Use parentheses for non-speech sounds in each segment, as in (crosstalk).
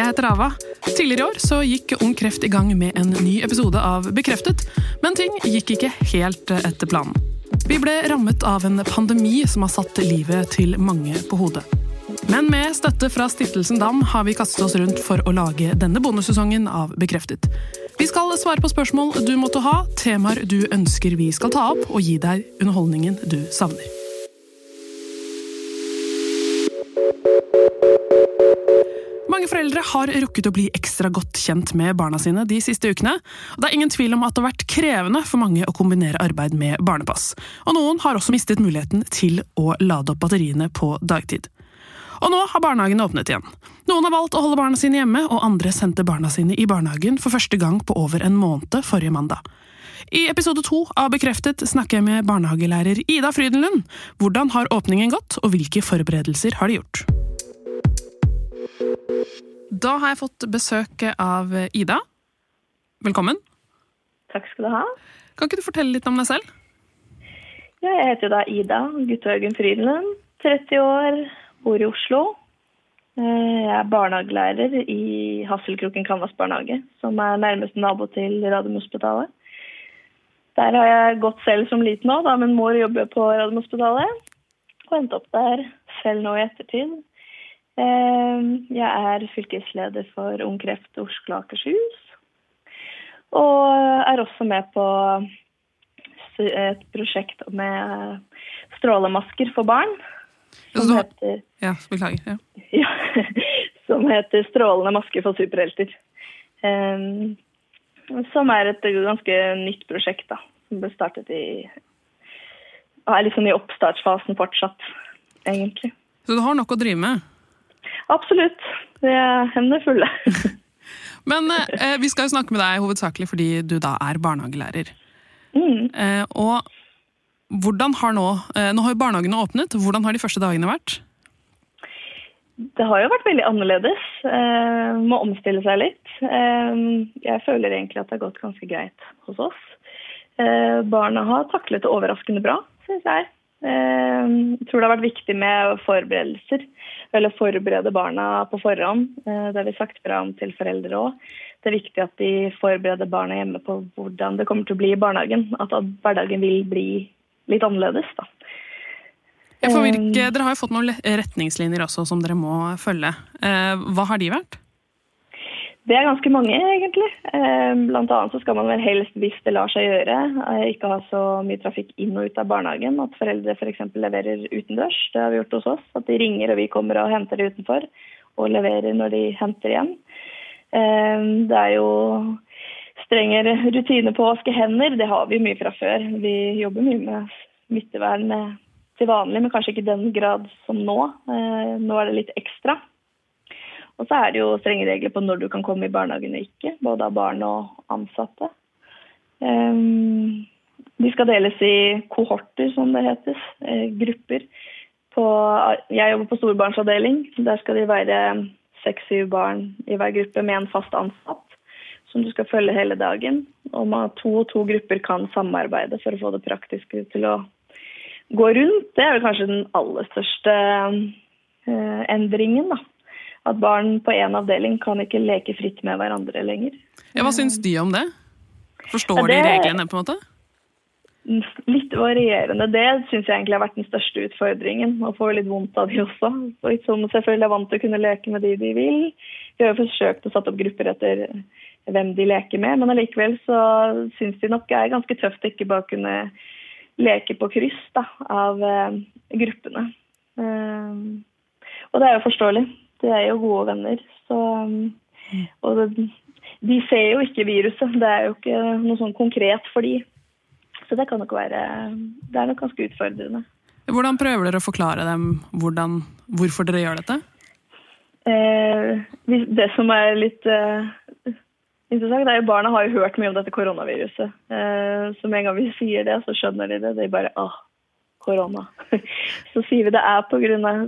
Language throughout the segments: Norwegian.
Jeg heter Ava. Tidligere i år så gikk Ung Kreft i gang med en ny episode av Bekreftet, men ting gikk ikke helt etter planen. Vi ble rammet av en pandemi som har satt livet til mange på hodet. Men med støtte fra Stiftelsen Dam har vi kastet oss rundt for å lage denne bonussesongen av Bekreftet. Vi skal svare på spørsmål du måtte ha, temaer du ønsker vi skal ta opp, og gi deg underholdningen du savner. Foreldre har rukket å bli ekstra godt kjent med barna sine de siste ukene. Det er ingen tvil om at det har vært krevende for mange å kombinere arbeid med barnepass. Og noen har også mistet muligheten til å lade opp batteriene på dagtid. Og nå har barnehagene åpnet igjen. Noen har valgt å holde barna sine hjemme, og andre sendte barna sine i barnehagen for første gang på over en måned forrige mandag. I episode to av Bekreftet snakker jeg med barnehagelærer Ida Frydenlund. Hvordan har åpningen gått, og hvilke forberedelser har de gjort? Da har jeg fått besøk av Ida. Velkommen. Takk skal du ha. Kan ikke du fortelle litt om deg selv? Ja, jeg heter da Ida Guttorgen Frydenlund. 30 år, bor i Oslo. Eh, jeg er barnehagelærer i Hasselkroken Kanvas barnehage, som er nærmeste nabo til Radiumhospitalet. Der har jeg gått selv som liten òg, da min mor jobber på Radiumhospitalet. Og endte opp der selv nå i ettertid. Ehm, jeg er fylkesleder for Ung Kreft Oslo og Akershus. Og er også med på et prosjekt med strålemasker for barn. Som heter, ja, beklager. Ja. ja. (laughs) som heter 'Strålende masker for superhelter'. Um, som er et ganske nytt prosjekt, da. Som ble startet i Er liksom i oppstartsfasen fortsatt, egentlig. Så du har nok å drive med? Absolutt. Det er hendene fulle. (laughs) Men eh, vi skal jo snakke med deg hovedsakelig fordi du da er barnehagelærer. Mm. Eh, og hvordan har nå eh, Nå har jo barnehagene åpnet. Hvordan har de første dagene vært? Det har jo vært veldig annerledes. Eh, må omstille seg litt. Eh, jeg føler egentlig at det har gått ganske greit hos oss. Eh, barna har taklet det overraskende bra, syns jeg. Eh, jeg tror det har vært viktig med forberedelser eller forberede barna på forhånd. Eh, det har vi sagt fra om til foreldre òg. Det er viktig at de forbereder barna hjemme på hvordan det kommer til å bli i barnehagen. At hverdagen vil bli litt annerledes. da. Virke, eh, dere har jo fått noen retningslinjer også som dere må følge. Eh, hva har de vært? Det er ganske mange, egentlig. Blant annet så skal man vel helst, hvis det lar seg gjøre, ikke ha så mye trafikk inn og ut av barnehagen. At foreldre f.eks. For leverer utendørs. Det har vi gjort hos oss. At de ringer og vi kommer og henter det utenfor. Og leverer når de henter igjen. Det er jo strengere rutiner på å vaske hender. Det har vi mye fra før. Vi jobber mye med smittevern til vanlig, men kanskje ikke i den grad som nå. Nå er det litt ekstra. Og så er det jo strenge regler på når du kan komme i barnehagen og ikke, både av barn og ansatte. Um, de skal deles i kohorter, som det heter. Eh, grupper. På, jeg jobber på storbarnsavdeling. Der skal de være seks-syv barn i hver gruppe med en fast ansatt som du skal følge hele dagen. Og man, to og to grupper kan samarbeide for å få det praktiske til å gå rundt. Det er vel kanskje den aller største uh, endringen, da. At barn på én avdeling kan ikke leke fritt med hverandre lenger. Ja, Hva syns de om det? Forstår ja, det, de reglene, på en måte? Litt varierende. Det syns jeg egentlig har vært den største utfordringen. Å få litt vondt av de også. Og som selvfølgelig er vant til å kunne leke med de de vil. Vi har jo forsøkt å sette opp grupper etter hvem de leker med, men allikevel så syns de nok det er ganske tøft å ikke bare kunne leke på kryss da, av uh, gruppene. Uh, og det er jo forståelig. De er jo gode venner. Så, og det, de ser jo ikke viruset. Det er jo ikke noe sånn konkret for de. Så det kan nok være Det er nok ganske utfordrende. Hvordan prøver dere å forklare dem hvordan, hvorfor dere gjør dette? Eh, det som er litt eh, interessant, er jo barna har jo hørt mye om dette koronaviruset. Eh, så med en gang vi sier det, så skjønner de det. De bare ah, korona. (laughs) Så sier vi det er pga.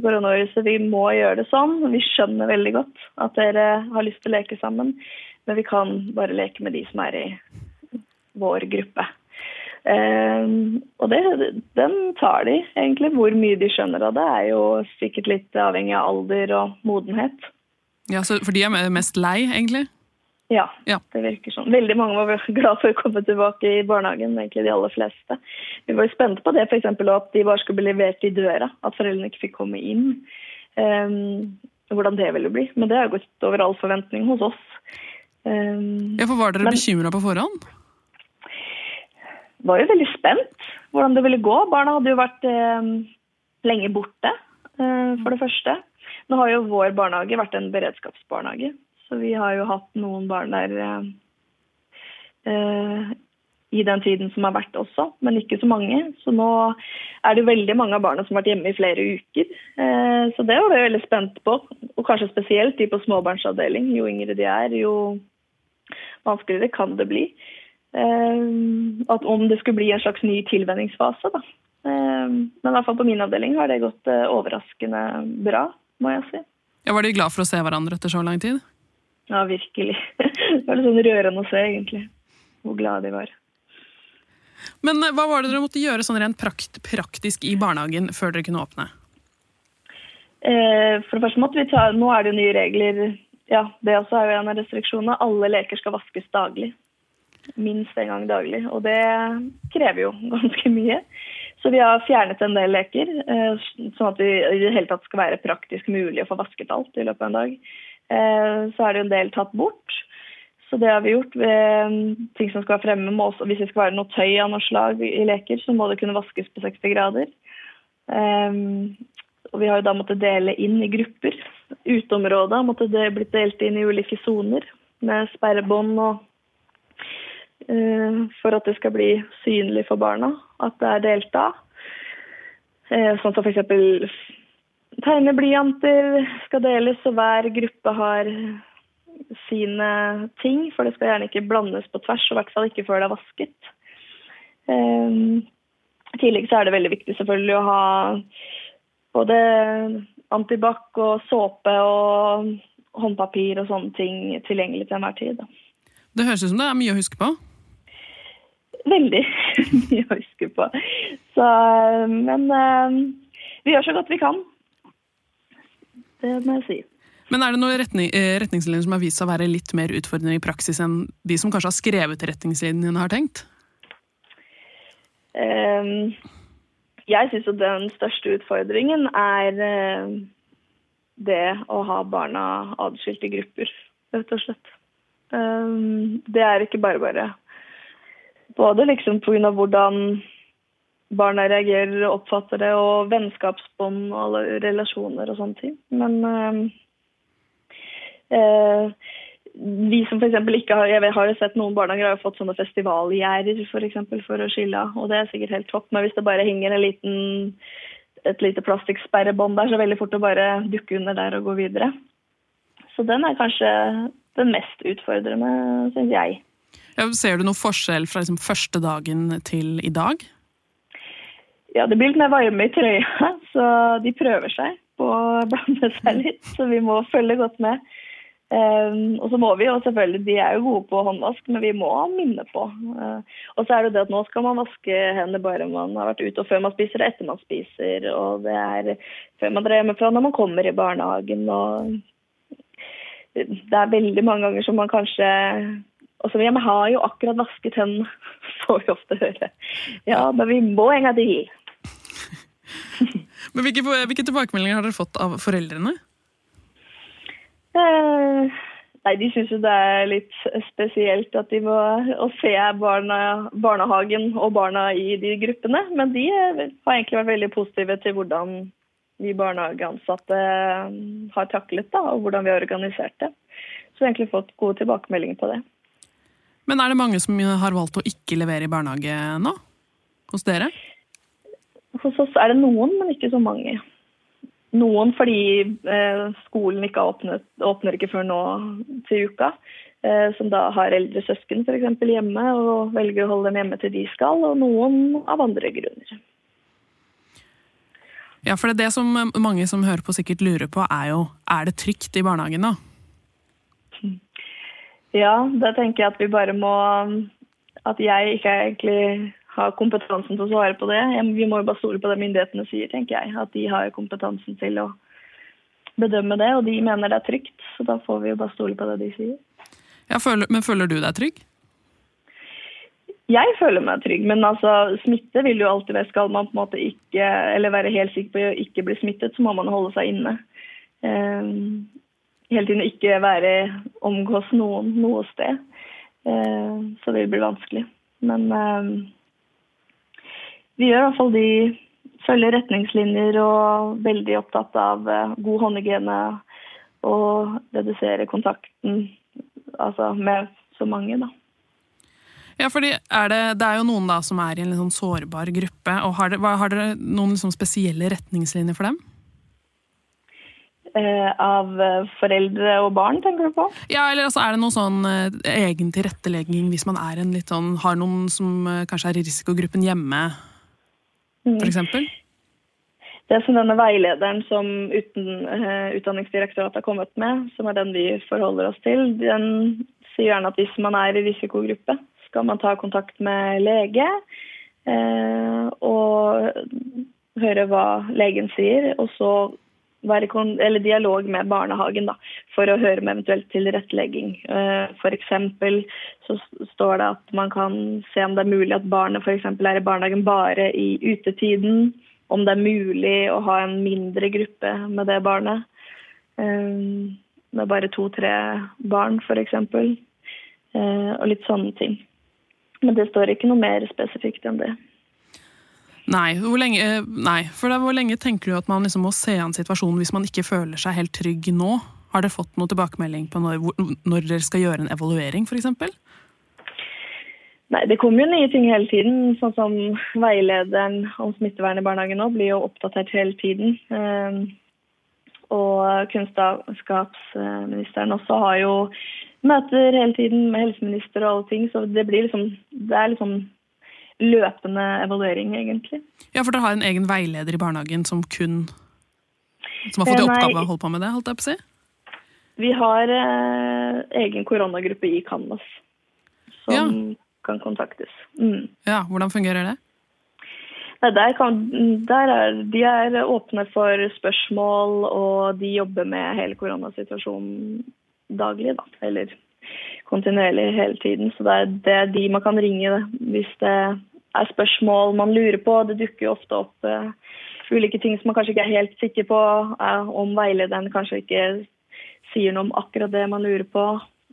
koronaviruset. Vi må gjøre det sånn. Vi skjønner veldig godt at dere har lyst til å leke sammen, men vi kan bare leke med de som er i vår gruppe. Um, og det, den tar de, egentlig. Hvor mye de skjønner av det, er jo sikkert litt avhengig av alder og modenhet. Ja, For de er mest lei, egentlig? Ja, Ja. det virker sånn. Veldig mange var glad for å komme tilbake i barnehagen, egentlig de aller fleste. Vi var jo spente på det, f.eks. at de bare skulle bli levert i døra, at foreldrene ikke fikk komme inn. Um, hvordan det ville bli. Men det har gått over all forventning hos oss. Um, Ja, for Var dere bekymra på forhånd? var jo veldig spent hvordan det ville gå. Barna hadde jo vært um, lenge borte, uh, for det første. Nå har jo vår barnehage vært en beredskapsbarnehage, så vi har jo hatt noen barn der eh, eh, i den tiden som har vært også, men ikke så mange. Så nå er det veldig mange av barna som har vært hjemme i flere uker. Eh, så det var vi veldig spent på, og kanskje spesielt de på småbarnsavdeling. Jo yngre de er, jo vanskeligere kan det bli. Eh, at om det skulle bli en slags ny tilvenningsfase, da. Eh, men i hvert fall på min avdeling har det gått eh, overraskende bra, må jeg si. Ja, Var de glad for å se hverandre etter så lang tid? Ja, virkelig. (laughs) Det var litt sånn rørende å se, egentlig. Hvor glade de var. Men eh, hva var det dere måtte gjøre sånn rent prakt praktisk i barnehagen før dere kunne åpne? Eh, For det første måtte vi ta Nå er det jo nye regler. Ja, det også er jo en av restriksjonene. Alle leker skal vaskes daglig. Minst en gang daglig. Og det krever jo (laughs) ganske mye. Så vi har fjernet en del leker, eh, sånn at det i det hele tatt skal være praktisk mulig å få vasket alt i løpet av en dag. Eh, Så er det jo en del tatt bort. Så det har vi gjort. ved Ting som skal være fremme må også, Hvis det skal være noe tøy av noe slag i leker, så må det kunne vaskes på 60 grader. Um, og vi har jo da måttet dele inn i grupper. Uteområdet har måttet blitt delt inn i ulike soner med sperrebånd og eh, For at det skal bli synlig for barna at det er delt av. Eh, sånn som f.eks. tegneblyanter skal deles, og hver gruppe har sine ting. For det skal gjerne ikke blandes på tvers, og i hvert fall ikke før det er vasket. Um, I tillegg så er det veldig viktig selvfølgelig å ha både antibac og såpe og håndpapir og sånne ting tilgjengelig til enhver tid. Da. Det høres ut som det er mye å huske på. Veldig (laughs) mye å huske på. Så, men um, vi gjør så godt vi kan. Det må jeg si. Men er det noen retning, eh, retningslinjer som har vist seg å være litt mer utfordrende i praksis enn de som kanskje har skrevet retningslinjene, har tenkt? Um, jeg syns jo den største utfordringen er eh, det å ha barna adskilt i grupper, rett og slett. Um, det er ikke bare bare. Både liksom pga. hvordan barna reagerer og oppfatter det, og vennskapsbånd og alle relasjoner og sånne ting. Men um, eh, vi som eksempel ikke har Jeg har jo sett noen barnehager har fått sånne festivalgjerder for, eksempel, for å skille av, og det er sikkert helt topp. Men hvis det bare henger en liten, et lite plastikksperrebånd der, så er det veldig fort å bare dukke under der og gå videre. Så den er kanskje den mest utfordrende, syns jeg. Ja, ser du noen forskjell fra liksom, første dagen til i dag? Ja, det blir litt mer varme i trøya, (laughs) så de prøver seg på å blande seg litt. Så vi må følge godt med. Um, og så må vi jo selvfølgelig, De er jo gode på håndvask, men vi må minne på. Uh, og så er det det at nå skal man vaske hendene bare man har vært ute, og før man spiser og etter man spiser. Og det er før man drar hjemmefra når man kommer i barnehagen. og Det er veldig mange ganger som man kanskje og så, ja, Vi har jo akkurat vasket hendene, (laughs) får vi ofte høre. Ja, men vi må en gang til. (laughs) Men hvilke, hvilke tilbakemeldinger har dere fått av foreldrene? Eh, nei, De syns jo det er litt spesielt at de må se barna, barnehagen og barna i de gruppene. Men de har egentlig vært veldig positive til hvordan vi barnehageansatte har taklet det, og hvordan vi har organisert det. Så vi har egentlig fått gode tilbakemeldinger på det. Men er det mange som har valgt å ikke levere i barnehage nå? Hos dere? Hos oss er det noen, men ikke så mange. Noen fordi eh, skolen ikke åpnet, åpner ikke før nå til uka. Eh, som da har eldre søsken f.eks. hjemme og velger å holde dem hjemme til de skal. Og noen av andre grunner. Ja, for det, er det som mange som hører på sikkert lurer på, er jo er det trygt i barnehagen da? Ja, da tenker jeg at vi bare må At jeg ikke er egentlig har kompetansen til å svare på det. Vi må jo bare stole på det myndighetene sier, tenker jeg. At de har kompetansen til å bedømme det, og de mener det er trygt. Så da får vi jo bare stole på det de sier. Ja, føler, men føler du deg trygg? Jeg føler meg trygg, men altså, smitte vil jo alltid være. Skal man på en måte ikke, eller være helt sikker på å ikke bli smittet, så må man holde seg inne. Um, hele tiden ikke være omgås noen noe sted. Uh, så det bli vanskelig. Men uh, vi gjør i hvert fall de følger retningslinjer og er veldig opptatt av uh, god håndhygiene og redusere kontakten altså med så mange, da. Ja, fordi er det, det, er jo noen da som er i en litt sånn sårbar gruppe. og Har dere, har dere noen liksom spesielle retningslinjer for dem? Eh, av eh, foreldre og barn, tenker du på? Ja, eller altså, Er det noen sånn eh, egen tilrettelegging hvis man er en litt sånn, har noen som eh, kanskje er i risikogruppen hjemme, mm. f.eks.? Det som denne veilederen som uten, uh, Utdanningsdirektoratet har kommet med, som er den vi forholder oss til, den sier gjerne at hvis man er i risikogruppe, skal man ta kontakt med lege uh, og høre hva legen sier, og så være dialog med barnehagen da, for å høre med eventuelt tilrettelegging. Uh, F.eks. så står det at man kan se om det er mulig at barnet f.eks. er i barnehagen bare i utetiden om det er mulig å ha en mindre gruppe med det barnet. Um, med bare to-tre barn, f.eks. Eh, og litt sånne ting. Men det står ikke noe mer spesifikt enn det. Nei, lenge, eh, nei. for hvor lenge tenker du at man liksom må se an situasjonen hvis man ikke føler seg helt trygg nå? Har dere fått noe tilbakemelding på når, når dere skal gjøre en evaluering, f.eks.? Nei, Det kommer jo nye ting hele tiden. Sånn som veilederen om smittevern i barnehagen nå blir jo oppdatert hele tiden. Ehm, og kunnskapsministeren også har jo møter hele tiden med helseminister og alle ting. Så det blir liksom Det er liksom løpende evaluering, egentlig. Ja, for dere har en egen veileder i barnehagen som kun Som har fått i eh, oppgave å holde på med det, holdt jeg på å si? Vi har eh, egen koronagruppe i Canvas. Som ja kan kontaktes. Mm. Ja, Hvordan fungerer det? Der kan, der er, de er åpne for spørsmål, og de jobber med hele koronasituasjonen daglig. Da. Eller kontinuerlig hele tiden. Så det er, det de man kan ringe hvis det er spørsmål man lurer på. Det dukker jo ofte opp uh, ulike ting som man kanskje ikke er helt sikker på. Uh, om veilederen kanskje ikke sier noe om akkurat det man lurer på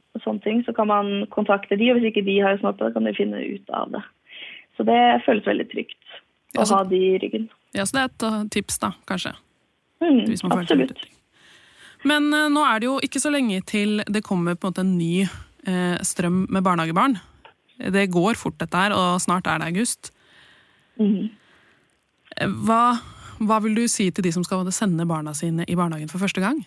og sånne ting, så kan man kontakte de, og hvis ikke de har snart på det, kan de finne ut av det. Så det føles veldig trygt å ja, så, ha de i ryggen. Ja, Så det er et uh, tips, da, kanskje? Mm, absolutt. Men uh, nå er det jo ikke så lenge til det kommer på en måte en ny strøm med barnehagebarn. Det går fort, dette her, og snart er det august. Mm. Hva, hva vil du si til de som skal sende barna sine i barnehagen for første gang?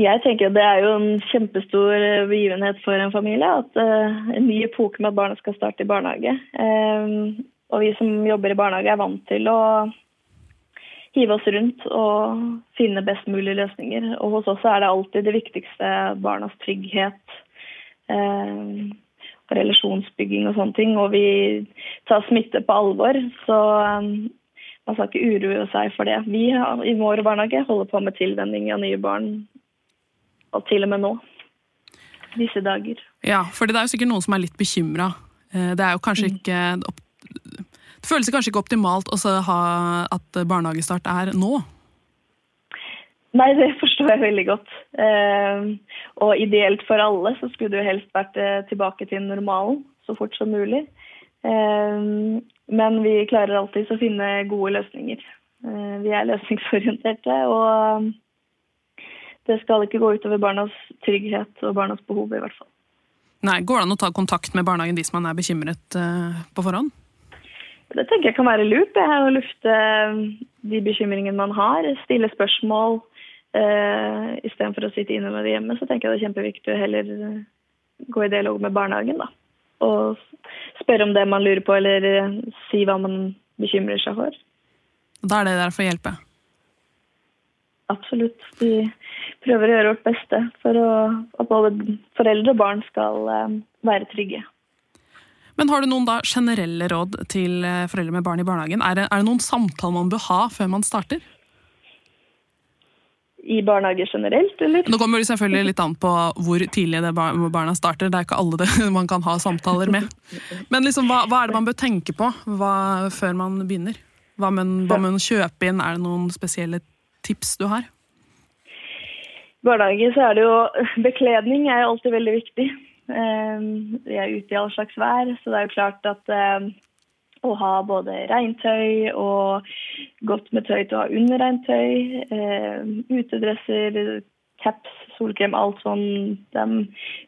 Jeg tenker at Det er jo en kjempestor eh, begivenhet for en familie. At uh, En ny epoke med at barna skal starte i barnehage. Um, og vi som jobber i barnehage, er vant til å hive oss rundt og finne best mulige løsninger. Og hos oss er det alltid det viktigste barnas trygghet. Um, relasjonsbygging og sånne ting. Og vi tar smitte på alvor. Så um, man skal ikke uroe seg for det. Vi i vår barnehage holder på med tilvenning av nye barn og til og med nå. Disse dager. Ja, for det er jo sikkert noen som er litt bekymra. Eh, det er jo kanskje mm. ikke Det føles kanskje ikke optimalt å ha at barnehagestart er nå? Nei, det forstår jeg veldig godt. Eh, og ideelt for alle så skulle det jo helst vært eh, tilbake til normalen så fort som mulig. Men vi klarer alltid å finne gode løsninger. Vi er løsningsorienterte. og det skal ikke gå utover barnas trygghet og barnas behov, i hvert fall. Nei, Går det an å ta kontakt med barnehagen hvis man er bekymret uh, på forhånd? Det tenker jeg kan være lurt. Det her å lufte eh, de bekymringene man har. Stille spørsmål uh, istedenfor å sitte inne med det hjemme. Så tenker jeg det er kjempeviktig å heller gå i dialog med barnehagen. da. Og spørre om det man lurer på, eller si hva man bekymrer seg for. Da er det der for å hjelpe? Absolutt. Vi prøver å gjøre vårt beste for å, at både foreldre og barn skal eh, være trygge. Men Har du noen da generelle råd til eh, foreldre med barn i barnehagen? Er det, er det noen samtaler man bør ha før man starter? I barnehager generelt, eller? Nå kommer det selvfølgelig litt an på hvor tidlig det barna starter. Det er ikke alle det (laughs) man kan ha samtaler med. Men liksom, hva, hva er det man bør tenke på hva, før man begynner? Hva med å kjøpe inn? Er det noen spesielle tips du har? I barnehage så er det jo (laughs) Bekledning er jo alltid veldig viktig. Ehm, vi er ute i all slags vær, så det er jo klart at ehm, å ha både regntøy og godt med tøy til å ha under regntøy, Eh, utedresser, caps, solkrem, alt sånn. Det er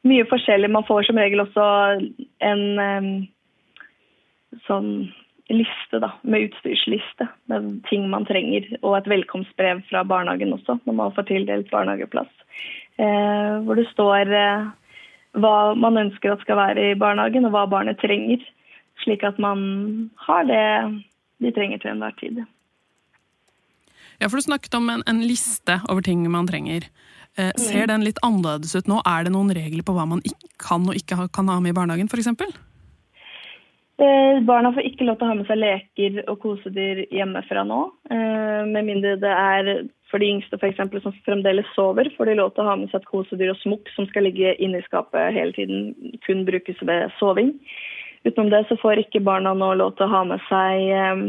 mye forskjellig. Man får som regel også en sånn liste da, med utstyrsliste med ting man trenger, og et velkomstbrev fra barnehagen også, når man får tildelt barnehageplass. Eh, hvor det står eh, hva man ønsker at skal være i barnehagen, og hva barnet trenger. Slik at man har det de trenger til enhver tid. Ja, for Du snakket om en, en liste over ting man trenger. Eh, ser mm. den litt annerledes ut nå? Er det noen regler på hva man kan og ikke kan ha med i barnehagen f.eks.? Eh, barna får ikke lov til å ha med seg leker og kosedyr hjemmefra nå. Eh, med mindre det er for de yngste for eksempel, som fremdeles sover, får de lov til å ha med seg et kosedyr og smokk som skal ligge inne i skapet hele tiden, kun brukes ved soving. Utenom det så får ikke barna nå lov til å ha med seg eh,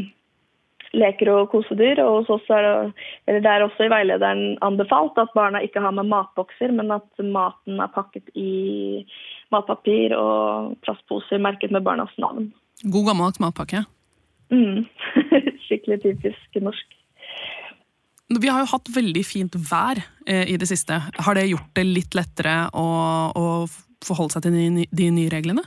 leker og kosedyr. Og det, det er også i veilederen anbefalt at barna ikke har med matbokser, men at maten er pakket i matpapir og plastposer merket med barnas navn. God gammeldags matpakke? Mm. (laughs) Skikkelig typisk norsk. Vi har jo hatt veldig fint vær eh, i det siste. Har det gjort det litt lettere å, å forholde seg til de, de, nye reglene?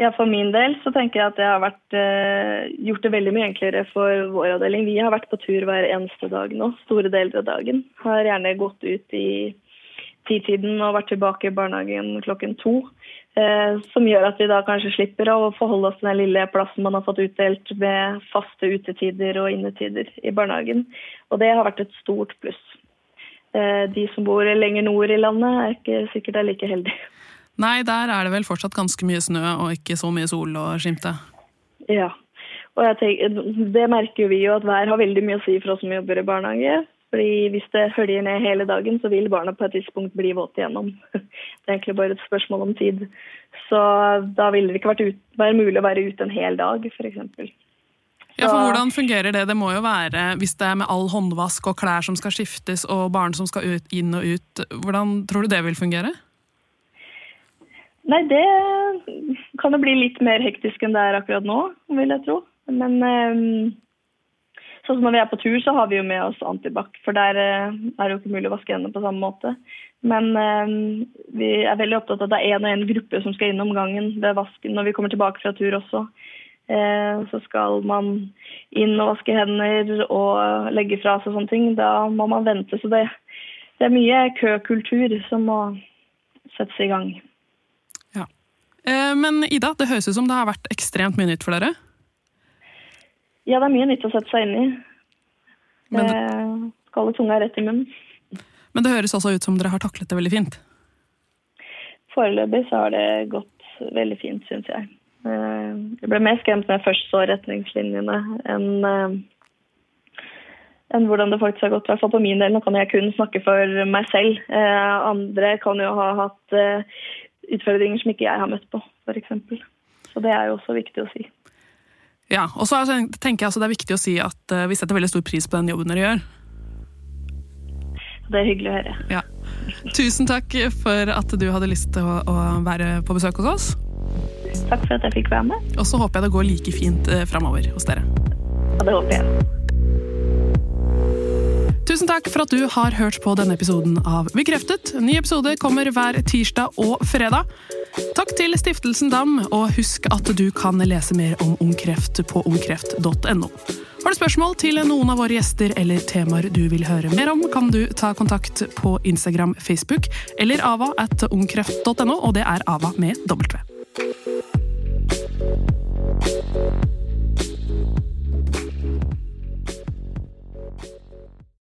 Ja, For min del så tenker jeg at det har vært, eh, gjort det veldig mye enklere for vår avdeling. Vi har vært på tur hver eneste dag nå, store deler av dagen. Har gjerne gått ut i titiden og vært tilbake i barnehagen klokken to. Eh, som gjør at vi da kanskje slipper å forholde oss til den lille plassen man har fått utdelt med faste utetider og innetider i barnehagen. Og det har vært et stort pluss. Eh, de som bor lenger nord i landet er ikke sikkert er like heldige. Nei, der er det vel fortsatt ganske mye snø og ikke så mye sol å skimte? Ja. Og tenker, det merker vi jo at vær har veldig mye å si for oss som jobber i barnehage. Fordi Hvis det høljer ned hele dagen, så vil barna på et tidspunkt bli våte igjennom. (laughs) Det er egentlig bare et spørsmål om tid. Så da ville det ikke vært ut, være mulig å være ute en hel dag, f.eks. Ja, for Hvordan fungerer det? Det må jo være, Hvis det er med all håndvask og klær som skal skiftes og barn som skal ut, inn og ut, hvordan tror du det vil fungere? Nei, det kan jo bli litt mer hektisk enn det er akkurat nå, vil jeg tro. Men um Sånn som når vi er på tur, så har vi jo med oss antibac, for der eh, er det jo ikke mulig å vaske hendene på samme måte. Men eh, vi er veldig opptatt av at det er én og én gruppe som skal innom gangen ved vasken når vi kommer tilbake fra tur også. Eh, så skal man inn og vaske hender og legge fra seg sånne ting. Da må man vente. Så det, det er mye køkultur som må settes i gang. Ja. Men Ida, det høres ut som det har vært ekstremt mye nytt for dere? Ja, det er mye nytt å sette seg inn i. Men, det skal tunga rett i munnen. Men det høres også ut som dere har taklet det veldig fint? Foreløpig så har det gått veldig fint, syns jeg. Eh, jeg ble mer skremt når jeg først så retningslinjene, enn eh, enn hvordan det faktisk har gått. I hvert fall på min del. Nå kan jeg kun snakke for meg selv. Eh, andre kan jo ha hatt utfordringer som ikke jeg har møtt på, f.eks. Så det er jo også viktig å si. Ja, og så tenker jeg altså det er viktig å si at uh, vi setter veldig stor pris på den jobben dere gjør. Det er hyggelig å høre. Ja. Tusen takk for at du hadde lyst til å, være på besøk hos oss. Takk for at jeg fikk være med. Og så håper jeg det går like fint uh, framover hos dere. Ja, det håper jeg. Tusen takk for at du har hørt på denne episoden av Bekreftet. Ny episode kommer hver tirsdag og fredag. Takk til Stiftelsen DAM, og husk at du kan lese mer om ungkreft på ungkreft.no. Har du spørsmål til noen av våre gjester eller temaer du vil høre mer om, kan du ta kontakt på Instagram, Facebook eller ava at ungkreft.no, og det er ava med W.